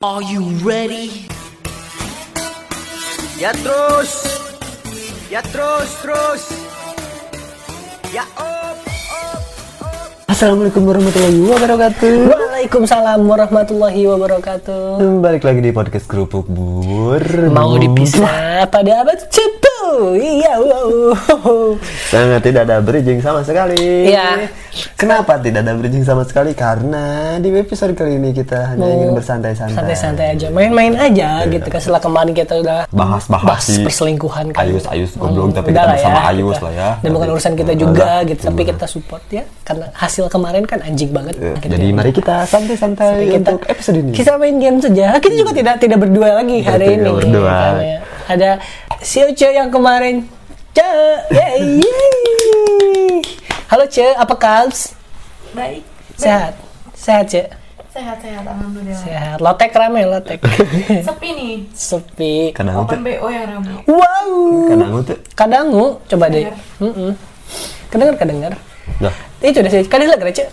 Are you ready? Ya terus. Ya terus, terus. Ya op, op. Assalamualaikum warahmatullahi wabarakatuh. Waalaikumsalam warahmatullahi wabarakatuh. Balik lagi di podcast kerupuk bur. Mau dipisah pada abad Iya, wow. Sangat tidak ada bridging sama sekali. Iya. Kenapa tidak ada bridging sama sekali? Karena di episode kali ini kita hanya ingin bersantai-santai. Santai-santai aja, main-main aja gitu kan setelah kemarin kita udah Bahas-bahas bahas perselingkuhan kan. Ayus, Ayus goblok, tapi udah kita sama ya, Ayus kita- lah ya. Dan bukan Tapi- urusan kita juga gitu, tapi kita support ya karena hasil kemarin kan anjing banget. Eh, Gitu Jadi ya. mari kita santai-santai kita untuk episode ini. Kita main game saja. Kita juga tidak tidak berdua lagi hari ini. berdua. Karena Ada si Uce yang kemarin. Ce, yeay. Halo Ce, apa kabar? Baik. Sehat, sehat Ce, Sehat-sehat, alhamdulillah. sehat. Lotek rame lotek. Sepi nih. Sepi. Kadang Open BO yang ramai. Wow. kadang tuh. Kadangu, coba deh. Dengar. Mm-mm. Kedengar, kedengar. Dah. Itu udah sih. Kadang lagi Ce.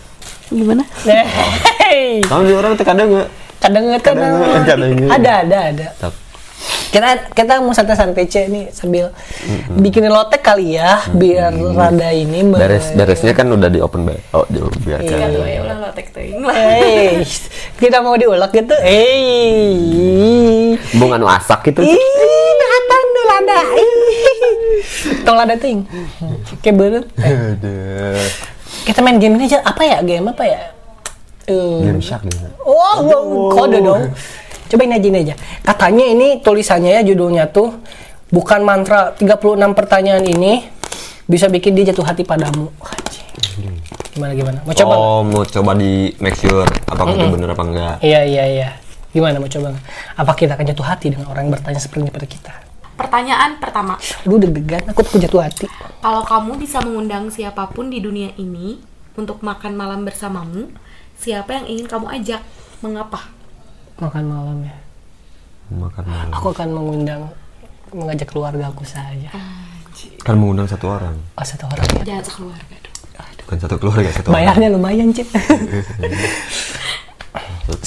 Gimana? Hey. Kamu juga orang tuh kadang nggak? Kadengar, kadengar. Ada, ada, ada. Tap. Kita kita mau santai-santai cek nih sambil bikinin lotek kali ya biar rada ini Beres beresnya kan udah di open bay. Oh, di biar Iya tuh, ya ulah lo tek teuing lah. Eh, tidak mau diulek gitu. Eh, bunga nu asak gitu. ih, datang nu lada. Ih. Tong lada ting. Kayak bener. Aduh. Kita main game ini aja. Apa ya? Game apa ya? Eh, Game shark gitu. Oh, wow, kode dong. Cobain aja ini aja. Katanya ini tulisannya ya judulnya tuh bukan mantra 36 pertanyaan ini bisa bikin dia jatuh hati padamu. Gimana gimana? Mau coba? Oh, mau coba di make sure apakah itu bener apa enggak. Iya iya iya. Gimana mau coba? Apa kita akan jatuh hati dengan orang yang bertanya seperti ini pada kita? Pertanyaan pertama. Aduh deg-degan, aku tuh jatuh hati. Kalau kamu bisa mengundang siapa pun di dunia ini untuk makan malam bersamamu, siapa yang ingin kamu ajak? Mengapa? Makan malam ya. Makan malam. Aku akan mengundang mengajak keluarga aku saja. Kan mengundang satu orang. Oh satu orang ya. Jangan sekeluarga dong. Bukan satu keluarga, satu orang. Bayarnya lumayan cip.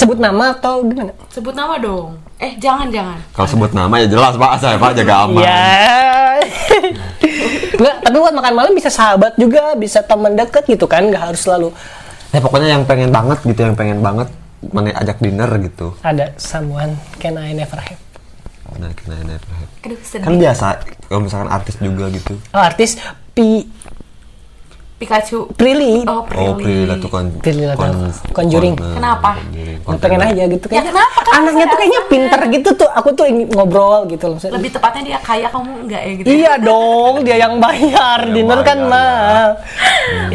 Sebut nama atau gimana? Sebut nama dong. Eh, jangan jangan. Kalau sebut nama ya jelas Pak, saya Pak jaga aman. Iya. Enggak, tapi buat makan malam bisa sahabat juga, bisa teman dekat gitu kan, nggak harus selalu Ya pokoknya yang pengen banget gitu, yang pengen banget mana ajak dinner gitu. ada someone can I never have. Nah, kena never have. Aduh, sedih. Kan biasa kalau misalkan artis juga gitu. Oh, artis Pi Pikachu. Prilly. Oh, Oh, Prilly lah tuh kan. Prilly lah tuh. Conjuring. Kenapa? Lu pengen aja gitu Ya, kayaknya. kenapa? Kan Anaknya tuh kayaknya pinter gitu tuh. Aku tuh ingin ngobrol gitu loh. Maksudnya, Lebih tepatnya dia kaya kamu enggak ya gitu. Iya dong, dia yang bayar. Dinner kan bayar, mahal.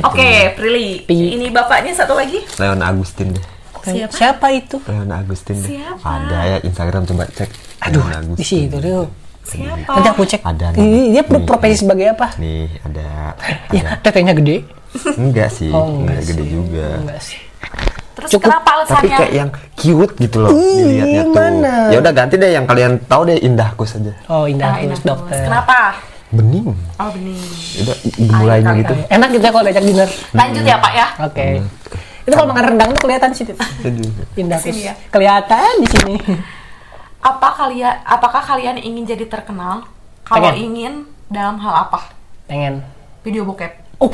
Oke, Prilly. Pi. Ini bapaknya satu lagi. Leon Agustin deh. Siapa? Siapa itu? Leon Agustin deh. Siapa? Ada ya Instagram coba cek. Aduh, di situ tuh. Siapa? Nanti aku cek. Ada nih. Ini dia Nih, profesi sebagai apa? Nih, ada. Ya, ada. tetenya gede. Enggak sih, Oh, enggak enggak gede sih. juga. Enggak sih. Terus Cukup, kenapa Tapi alasannya? kayak yang cute gitu loh Ih, dilihatnya tuh. mana? Ya udah ganti deh yang kalian tahu deh Indahku saja. Oh, Indah Ah, enak dokter. Kenapa? Bening. Oh benih. Udah mulainya gitu. Enak gitu ya kalau diajak dinner. Lanjut ya Pak ya. Oke. Itu kalau makan rendang tuh kelihatan sih. Indah. Sini ya. Kelihatan di sini. Apa kalian apakah kalian ingin jadi terkenal? Kalau ingin dalam hal apa? Pengen. Video bokep. Oh,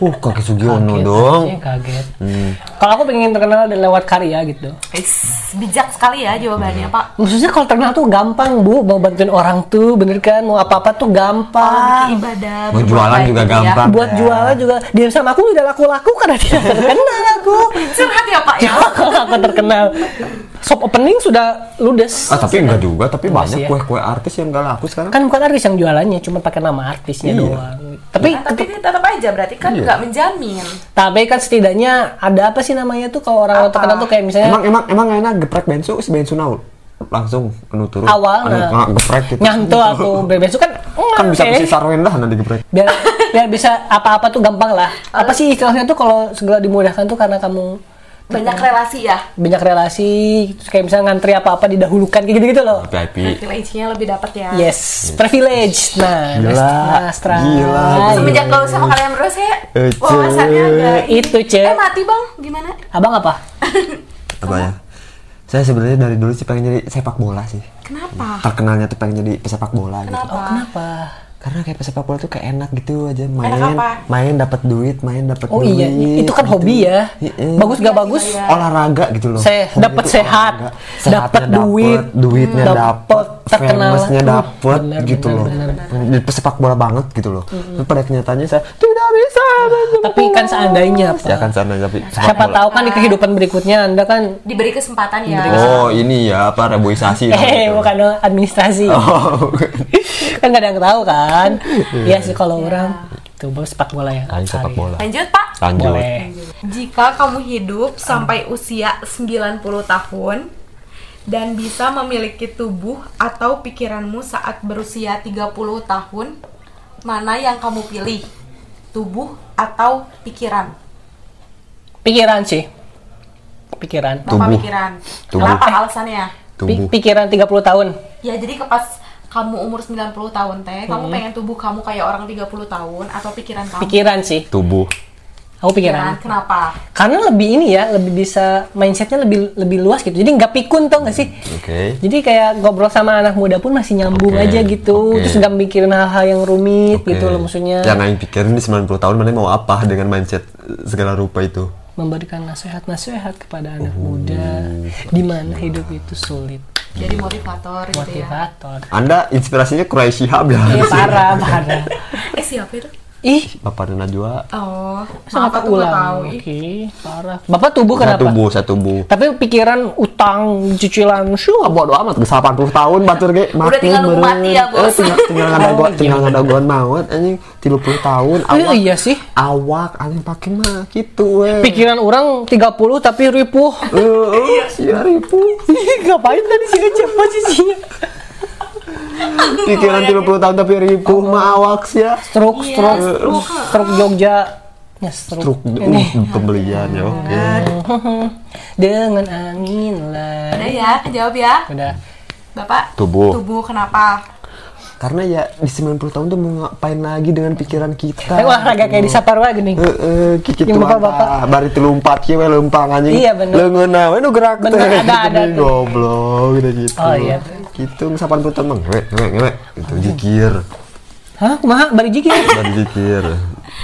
Uh, kakek Sugiono kaget. dong. Iya, kaget. Hmm. Kalau aku pengen terkenal dan lewat karya gitu. Is, bijak sekali ya jawabannya Pak. Maksudnya kalau terkenal tuh gampang bu, mau bantuin orang tuh, bener kan? Mau apa-apa tuh Kalau gampang. bikin ibadah. Mau jualan juga gitu ya. gampang. Buat Ya. jualan juga, dia sama aku udah laku-laku karena tidak terkenal aku. Curhat ya Pak ya. Kalau aku terkenal, shop opening sudah ludes. Ah, tapi enggak juga, tapi Enggak banyak ya. kue-kue artis yang enggak laku sekarang. Kan bukan artis yang jualannya, cuma pakai nama artisnya Iya. doang. Tapi Nah, tapi tetap aja berarti kan Iya. nggak menjamin. tapi kan setidaknya ada apa sih namanya tuh kalau orang terkenal tuh kayak misalnya Emang emang emang enak geprek bensu si bensu naul. Langsung anu turun. awal nah, nggak geprek gitu. nyanto aku bebesu kan Kan bisa besi sarwen dah nanti geprek. biar biar bisa apa-apa tuh gampang lah apa sih istilahnya tuh kalau segala dimudahkan tuh karena kamu Banyak relasi ya. banyak relasi terus kayak misalnya ngantri apa-apa didahulukan kayak gitu-gitu loh VIP. Privilege-nya lebih dapat ya. yes privilege nah Gila, Mas Tra. gila, Semenjak gaul sama kalian berdua saya Eh, wawasannya agak. Itu, Cek. Eh mati bang, gimana? abang apa Apa ya? Saya sebenarnya dari dulu sih pengen jadi sepak bola sih. Kenapa? Terkenalnya tuh pengen jadi pesepak bola gitu. Kenapa? Oh, kenapa? Karena kayak pesepak bola tuh kayak enak gitu aja main, apa? main dapat duit, main dapat Oh duit. iya, itu kan hobi ya. Iya. Bagus gak bagus? iya. olahraga gitu loh. Se- itu sehat, Sehatnya duit, duitnya hmm, terkenal. famousnya Uh, dapet bener, gitu bener, loh. bener. Jadi pesepak bola banget gitu loh. Tapi pada kenyataannya saya tidak bisa. Tapi kan bola." seandainya, Pak. Ya kan sana tapi sepak Siapa bola. tahu kan di kehidupan berikutnya Anda kan Diberi kesempatan ya. Oh ini ya apa reboisasi. eh namanya. bukan administrasi. Oh. kan gak ada yang tahu kan. Iya sih kalau orang tuh baru sepak bola ya. Ayo sepak bola. Lanjut, Pak. Lanjut. Boleh. Jika kamu hidup sampai usia 90 tahun dan bisa memiliki tubuh atau pikiranmu saat berusia 30 tahun, mana yang kamu pilih? Tubuh atau pikiran? Pikiran sih. Pikiran. Kenapa Tubuh. pikiran? Tubuh. Kenapa alasannya? Tubuh. Pi- pikiran 30 tahun. Ya jadi ke pas kamu umur 90 tahun teh, Hmm. kamu pengen tubuh kamu kayak orang 30 tahun atau pikiran kamu? Pikiran sih. Tubuh. Aku pikiran. Kenapa? Karena lebih ini ya, lebih bisa mindsetnya lebih lebih luas gitu. Jadi nggak pikun tau nggak sih? Oke. Jadi kayak ngobrol sama anak muda pun masih nyambung Oke, aja gitu. oke. Terus nggak mikirin hal-hal yang rumit Oke. gitu loh maksudnya. Yang pikirin di 90 tahun mana mau apa dengan mindset segala rupa itu. Memberikan nasihat-nasihat kepada anak Oh. muda di mana hidup itu sulit. Jadi motivator gitu ya. Motivator. Anda inspirasinya Quraisy Shihab ya? Iya parah, parah. Eh siapa itu? Ih, Bapak dan Najwa. Oh, sangat maaf aku ulang. Oke, parah. Bapak tubuh kenapa? tubuh, saya tubuh. Tapi pikiran utang, cicilan, syuh. Ah, bodo amat, ke 80 tahun batur ge. Udah tinggal nunggu mati ya, Bos. Eh, tinggal tinggal ngadagoan, tinggal ngadagoan maut anjing 30 tahun Oh, awak. iya sih. Awak anjing pake mah gitu we. Pikiran orang 30 tapi ripuh. Heeh, sia ribu. Ngapain tadi sih ngecek posisinya? Pikiran 30 tahun tapi ribu mah awak sia. Stroke, Iya, stroke, stroke. stroke Jogja. Ya, stroke. Truk Ini. uh, pembelian ya oke. Dengan angin lah. Udah ya, kejawab ya. Udah. Bapak, Tubuh. tubuh kenapa? Karena ya di 90 tahun tuh mau ngapain lagi dengan pikiran kita. Kayak olahraga kayak di Saparwa gini. Heeh, kiki Yang tuh bapak-bapak. Bari tilumpat kieu we leumpang anjing. Iya, bener. Leungeunna we nu gerak Bener, teh. ada, ada. Goblok gitu gitu. Oh, iya. Gitu 80 tahun mah ngewe ngewe ngewe. Itu zikir. Hah, kumaha bari jikir. Bari zikir.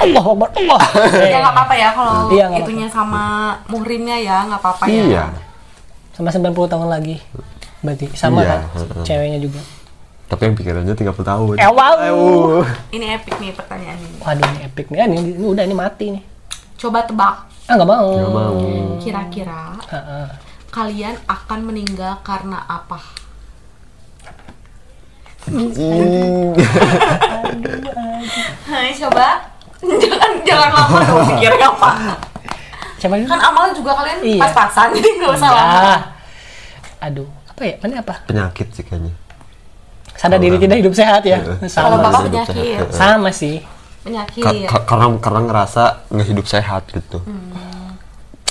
Allah Akbar. Allah. Ya nggak apa-apa ya kalau Iya, nggak itunya sama muhrimnya ya, nggak apa-apa ya. Iya. Sama 90 tahun lagi. Berarti sama Iya, kan? Ceweknya juga. Tapi yang pikirannya 30 tahun. Eh, wow. Ini epic nih pertanyaan ini. Waduh, ini epic nih. Ah, Ini, ini udah ini mati nih. Coba tebak, Ah, nggak mau. Gak mau. kira-kira Heeh. kalian akan meninggal karena apa? Hmm. Hai, coba. jangan jangan lama dong mikirnya apa. Dulu? Kan amal juga kalian Iya. pas-pasan, jadi nggak usah lama. Ah. Aduh, apa ya? Mana apa? Penyakit sih kayaknya. Sadar diri tidak hidup sehat ya. Kalau Sama. bapak hidup penyakit, sehat. Sama sih. penyakit. Ka- ka- karena karena ngerasa nggak hidup sehat gitu.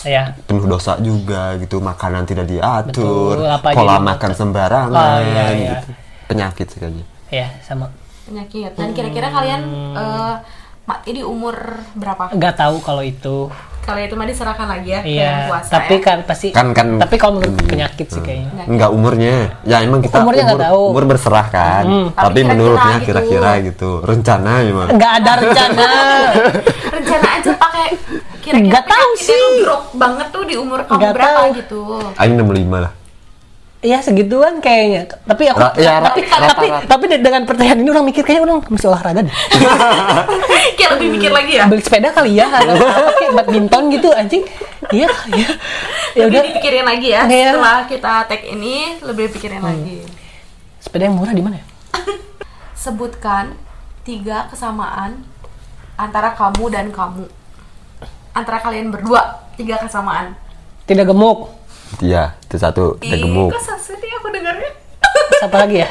Ya. penuh dosa juga gitu makanan tidak diatur Betul, apa pola makan sembarangan Oh, iya, iya. gitu. Penyakit sih kayaknya Ya, sama. penyakit. Dan kira-kira kalian eh, mati di umur berapa? Nggak tahu kalau itu. Kalau itu mah diserahkan lagi ya Iya, puasa tapi ya. kan pasti Kan- kan- tapi kalau menurut penyakit sih kayaknya. Enggak umurnya ya emang kita Umurnya nggak umur, tahu. umur berserah kan Hmm. tapi, Tapi kira-kira menurutnya gitu. kira-kira gitu rencana memang Nggak ada rencana. rencana aja pakai kira-kira Nggak tahu sih. drop banget tuh di umur kamu Nggak berapa tahu. gitu. Aing 65 lah Iya segituan kayaknya. Tapi aku Ra- ya, ra- tapi rata-rata. tapi tapi de- dengan pertanyaan ini orang mikir kayaknya orang mesti olahraga deh. Kayak lebih mikir lagi ya. Beli sepeda kali ya, atau kayak badminton gitu anjing. Iya kali ya. Ya Lebih udah dipikirin lagi ya. Iya. Setelah kita tag ini lebih pikirin lagi. sepeda yang murah di mana ya? Sebutkan tiga kesamaan antara kamu dan kamu. Antara kalian berdua tiga kesamaan. Tidak gemuk. Iya itu satu kita Ih, gemuk kok sedih aku dengarnya. Apa lagi ya?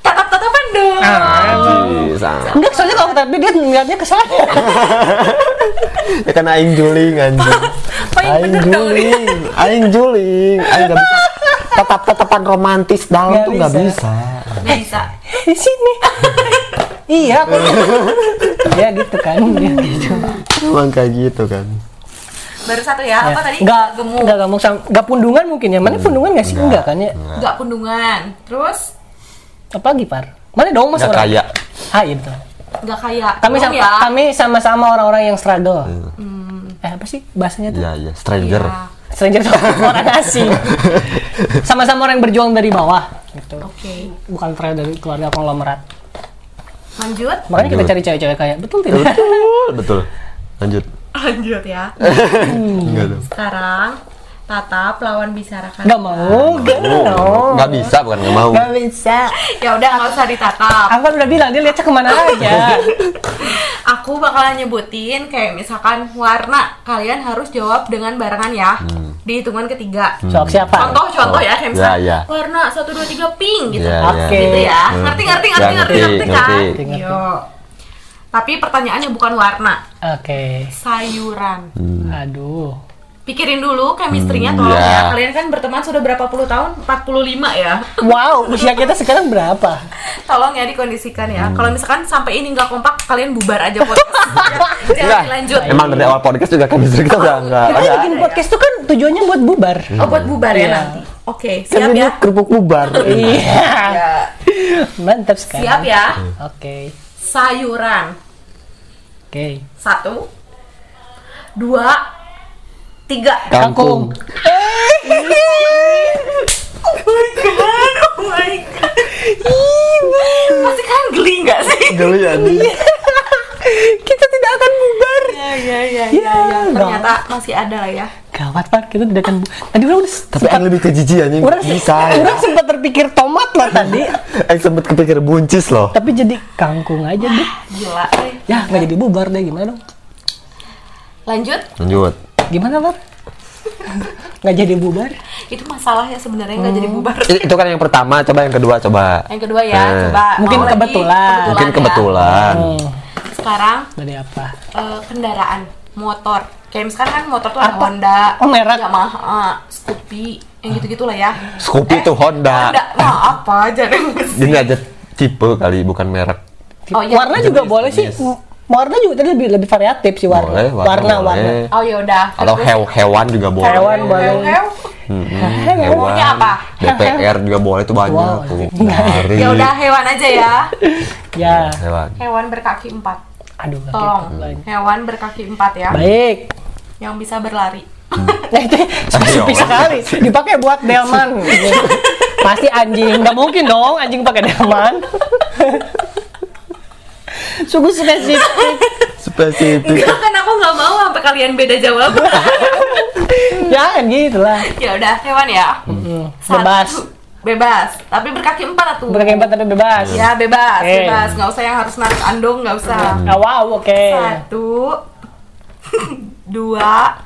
Tatap-tatapan dong. Ih, sama. Enggak, soalnya kalau tapi dia ngeliatnya ke saya. ya kan aing juling anjing yang aing juling aing juling aing gak bisa tetap tetapan romantis dalam tuh nggak bisa. bisa Nggak bisa. di sini. iya, aku. Iya gitu kan. Iya, gitu. emang kayak gitu kan baru satu ya. Apa tadi? Enggak gemuk. Enggak gemuk sama enggak pundungan mungkin ya. Mana pundungan nggak sih? Enggak kan ya? Nggak pundungan. Terus Apa lagi, Par? Mana dong mas Nggak orang? kaya. Ah, iya betul. nggak kayak. Kami sama ya. kami sama-sama orang-orang yang struggle. Hmm. Eh, apa sih bahasanya tuh? Iya, iya, stranger. Iya. Stranger tuh orang asing. Sama-sama orang yang berjuang dari bawah gitu. Oke. Bukan pernah dari keluarga konglomerat. Lanjut. Makanya kita Lanjut. cari cewek-cewek kaya. Betul tidak? Betul, betul. Lanjut. Lanjut ya. Sekarang tatap lawan bicara kalian. Enggak mau, enggak mau. Enggak bisa, bukan enggak mau. Enggak bisa. Ya udah nggak usah ditatap. Aku kan udah bilang dia lihatnya ke mana aja. Aku bakalan nyebutin kayak misalkan warna. Kalian harus jawab dengan barengan ya. Di hitungan ketiga. Sok siapa? Contoh-contoh Oh, ya kayak misalkan ya, ya. warna satu dua tiga pink gitu. Ya, Oke. ya. Gitu ya. Hmm. Ngerti ngerti Ya, ngerti ngerti ngerti, ngerti kan? ngerti. Ngerti, ngerti. Yo. Tapi pertanyaannya bukan warna, Oke. sayuran. Aduh. Pikirin dulu chemistry-nya Hmm, tolong ya. ya. Kalian kan berteman sudah berapa puluh tahun? 45 ya. Wow, usia kita sekarang berapa? Tolong ya dikondisikan Hmm. ya. Kalau misalkan sampai ini nggak kompak, kalian bubar aja podcast. Jangan Enggak. dilanjut. Emang dari awal podcast juga chemistry kita udah enggak Kita ada. bikin podcast tuh kan tujuannya buat bubar. Oh buat bubar ya Iya. nanti. Oke, Kan siap ya. kerupuk bubar. Iya. Ya. Mantap sekali. Siap ya. Oke. Sayuran. Oke. Satu, dua, tiga. Kangkung. Oh my god, oh my god. Pasti kan geli nggak sih? Geli ya. Kita tidak akan bubar. Ya, ya, ya, Ya, Ternyata masih ada lah ya. Gawat Pak, kita tidak akan bu- Tadi orang udah Tapi yang lebih kejijian yang orang bisa. Orang sempat terpikir tomat loh tadi. Yang sempet kepikir buncis loh. Tapi jadi kangkung aja deh. Gila. eh. Ya, nggak jadi bubar deh gimana dong? Lanjut. Lanjut. Gimana, Pak? Nggak jadi bubar? Itu masalah ya sebenarnya nggak jadi bubar. I- Itu kan yang pertama, coba yang kedua coba. Yang kedua ya, Eh. coba. Mungkin Mau lagi kebetulan. Mungkin ya. kebetulan. Hmm, Sekarang dari apa? eh, kendaraan motor. Kayak misalkan kan motor tuh ada Apa? Honda, Oh, merek. Yamaha, Scoopy, yang gitu-gitu lah ya. Scoopy itu Honda. Honda, nah apa aja deh Ini aja tipe kali, bukan merek. Oh, iya. warna juga Jenis, boleh sih. jenis. Warna juga tadi lebih lebih variatif sih warna. Boleh, warna warna, warna. Oh ya udah. Atau Terus- hew hewan juga boleh. Hewan boleh. Hew, hew. Mm-mm, Maunya apa? DPR juga boleh itu banyak. Wow. tuh. Dari Ya udah hewan aja ya. Ya. hewan. Hewan berkaki empat. Aduh, Tolong. gitu. Lain. Hewan berkaki empat ya. Baik. Yang bisa berlari. Nah, itu spesifik Ayo. sekali. Dipakai buat delman. Pasti anjing. Nggak mungkin dong anjing pakai delman. Sungguh spesifik. Spesifik. Enggak kan aku nggak mau sampai kalian beda jawaban. ya kan gitu lah. ya udah hewan ya. Satu. Bebas. Bebas. Tapi berkaki empat tuh. Berkaki empat tapi bebas. Ya bebas, Oke. bebas. Nggak usah yang harus narik andong, nggak usah. Ah, wow, oke. Satu, dua,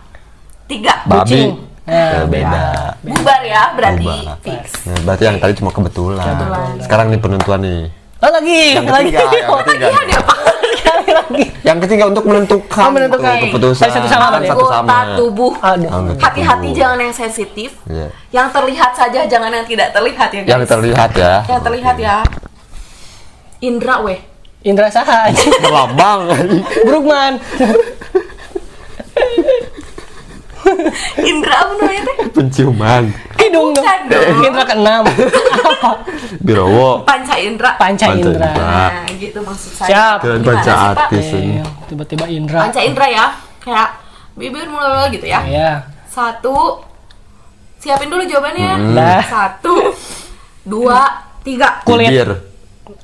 tiga. Babi. Ya, Nah, beda. Bubar ya, berarti Bubar. fix. Nah, berarti yang tadi cuma kebetulan. Kebetulan. Sekarang nih penentuan nih. Oh, lagi, Yang lagi. ketiga, yang Oh, ketiga. Iya, dia apa? Lagi. Yang ketiga untuk menentukan, Oh, menentukan. tuh, keputusan. Satu sama Kan ya? satu sama. Anggota tubuh. Hati-hati jangan yang sensitif. Iya. Yang terlihat saja, jangan yang tidak terlihat ya guys. Yang terlihat ya. Yang terlihat ya. Indra weh. Indra Saha. Berlambang. Brugman. Indra apa namanya teh? Penciuman. Hidung dong. Dong. Indra keenam. Apa? Birowo. Panca Indra. Panca Panca Indra. Nah, gitu maksud saya. Siap. Gimana panca artis ini. Eh, Tiba-tiba Indra. Panca Indra ya. Kayak bibir mulai gitu ya. Ya. Satu. Siapin dulu jawabannya. Dah. Satu. Dua. Tiga. Kulit. Bibir.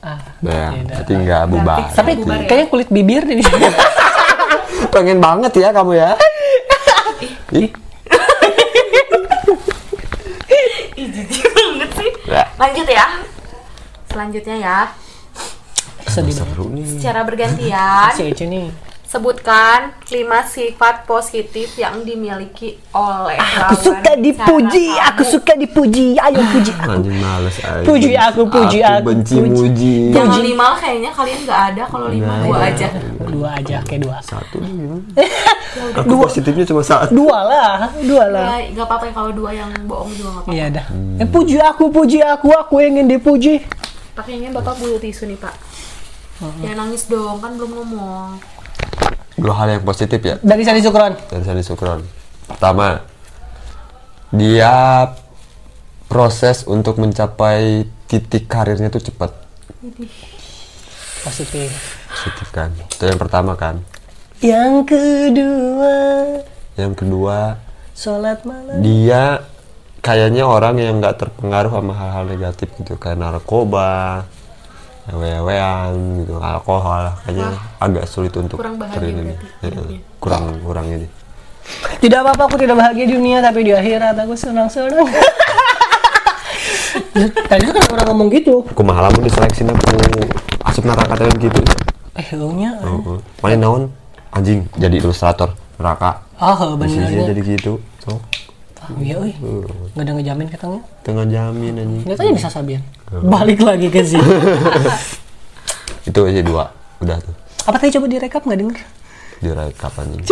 Ah, Nah, berarti nggak bubar. Tapi Bubar ya. kayaknya kulit bibir di sini. Pengen banget ya kamu ya. Ih, jijik banget sih. Ya. Lanjut ya. Selanjutnya ya. Seru nih. Secara bergantian. Si Ece nih. Sebutkan lima sifat positif yang dimiliki oleh Aku lawan suka dipuji, aku suka dipuji. Ayo puji aku. Anjing males aja. Puji aku, puji aku, benci puji. muji. Jangan lima lah kayaknya kalian nggak ada kalau lima Nah, dua iya. aja. Dua aja, kayak dua. Satu gimana? Aku positifnya cuma satu. Dua lah, dua lah. Ya nggak apa-apa ya kalau dua yang bohong juga nggak apa-apa. Iya dah. Eh, puji aku, puji aku, aku ingin dipuji. Pakainya bapak bulu tisu nih pak. Jangan nangis dong kan belum ngomong. Dua hal yang positif ya Dari Sandi Sukron. dari Sandi Sukron. Pertama, dia proses untuk mencapai titik karirnya tuh cepat. Positif. Positif kan? Itu yang pertama kan. Yang kedua, Yang kedua, sholat malam. dia kayaknya orang yang nggak terpengaruh sama hal-hal negatif gitu kayak narkoba, ewe-ewean gitu, alkohol kayaknya agak sulit untuk kurang bahagia ini. berarti hidupnya. kurang kurang ini. Tidak apa-apa aku tidak bahagia di dunia tapi di akhirat aku senang-senang. Tadi kan orang ngomong gitu. Aku mahal lamun diseleksi aku asup neraka teh gitu. Eh, nya. Heeh. Mana naon anjing jadi ilustrator neraka. Oh, Bisnisnya benernya. jadi gitu. So, iya, euy. Nggak ada ngejamin katanya. tengah jamin anjing. Nggak tanya bisa sabian. Balik lagi ke sini. Itu aja dua. Udah tuh. Apa tadi coba direkap nggak denger? Direkap anjing.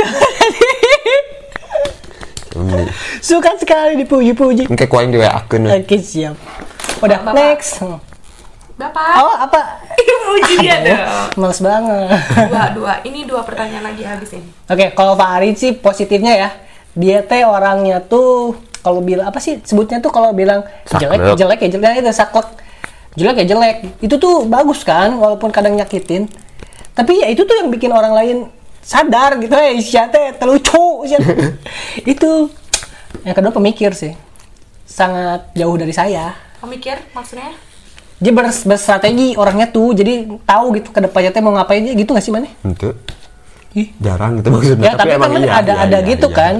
Ini. Suka sekali dipuji-puji. Engke ku aing di WA. Oke, siap. Udah, Bapak. next. Hmm. Bapak, Oh, apa? puji dia dong. Males banget. Dua, dua. Ini dua pertanyaan lagi habis ini. Oke, kalau Farid sih positifnya ya. Dia teh orangnya tuh kalau bilang apa sih sebutnya tuh kalau bilang jelek Saklek. jelek ya jelek itu saklek. Jelek ya jelek. Itu tuh bagus kan walaupun kadang nyakitin. Tapi ya itu tuh yang bikin orang lain sadar gitu ya Isya teh telucu Isya. itu yang kedua pemikir sih. Sangat jauh dari saya. Pemikir maksudnya? Dia bers- berstrategi orangnya tuh, jadi tahu gitu ke depannya teh mau ngapain dia gitu gak sih mana? Itu Ih, jarang gitu maksudnya. ya tapi, kan emang iya, ada iya, ada iya, gitu iya. kan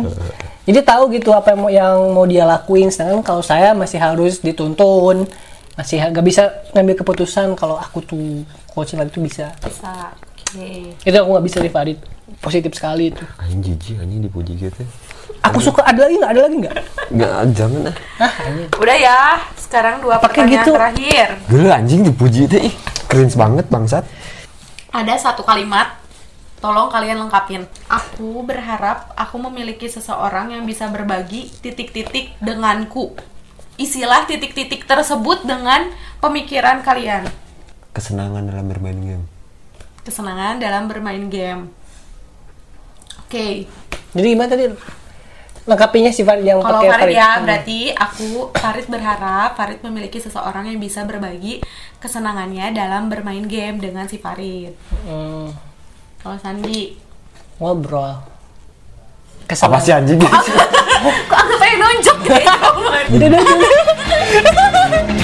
jadi tahu gitu apa yang mau, yang mau dia lakuin sedangkan kalau saya masih harus dituntun masih nggak bisa ngambil keputusan kalau aku tuh coach itu bisa Bisa. Oke. itu aku nggak bisa Farid positif sekali itu Anjing jijik anjing dipuji gitu. aku suka ada lagi nggak ada lagi nggak Enggak jangan ah. ah anjing. Udah ya, sekarang dua Pakai pertanyaan gitu. terakhir. Gila anjing dipuji teh ih keren banget bangsat. Ada satu kalimat, tolong kalian lengkapin. Aku berharap aku memiliki seseorang yang bisa berbagi titik-titik denganku. Isilah titik-titik tersebut dengan pemikiran kalian. Kesenangan dalam bermain game. Kesenangan dalam bermain game. Oke, jadi gimana tadi lengkapinya si Farid yang kalau pakai Farid ya, Hmm. berarti aku Farid berharap Farid memiliki seseorang yang bisa berbagi kesenangannya dalam bermain game dengan si Farid. Hmm, kalau Sandi ngobrol. Kesel. Apa sih anjing? Kok aku pengen nunjuk gitu ya? deh.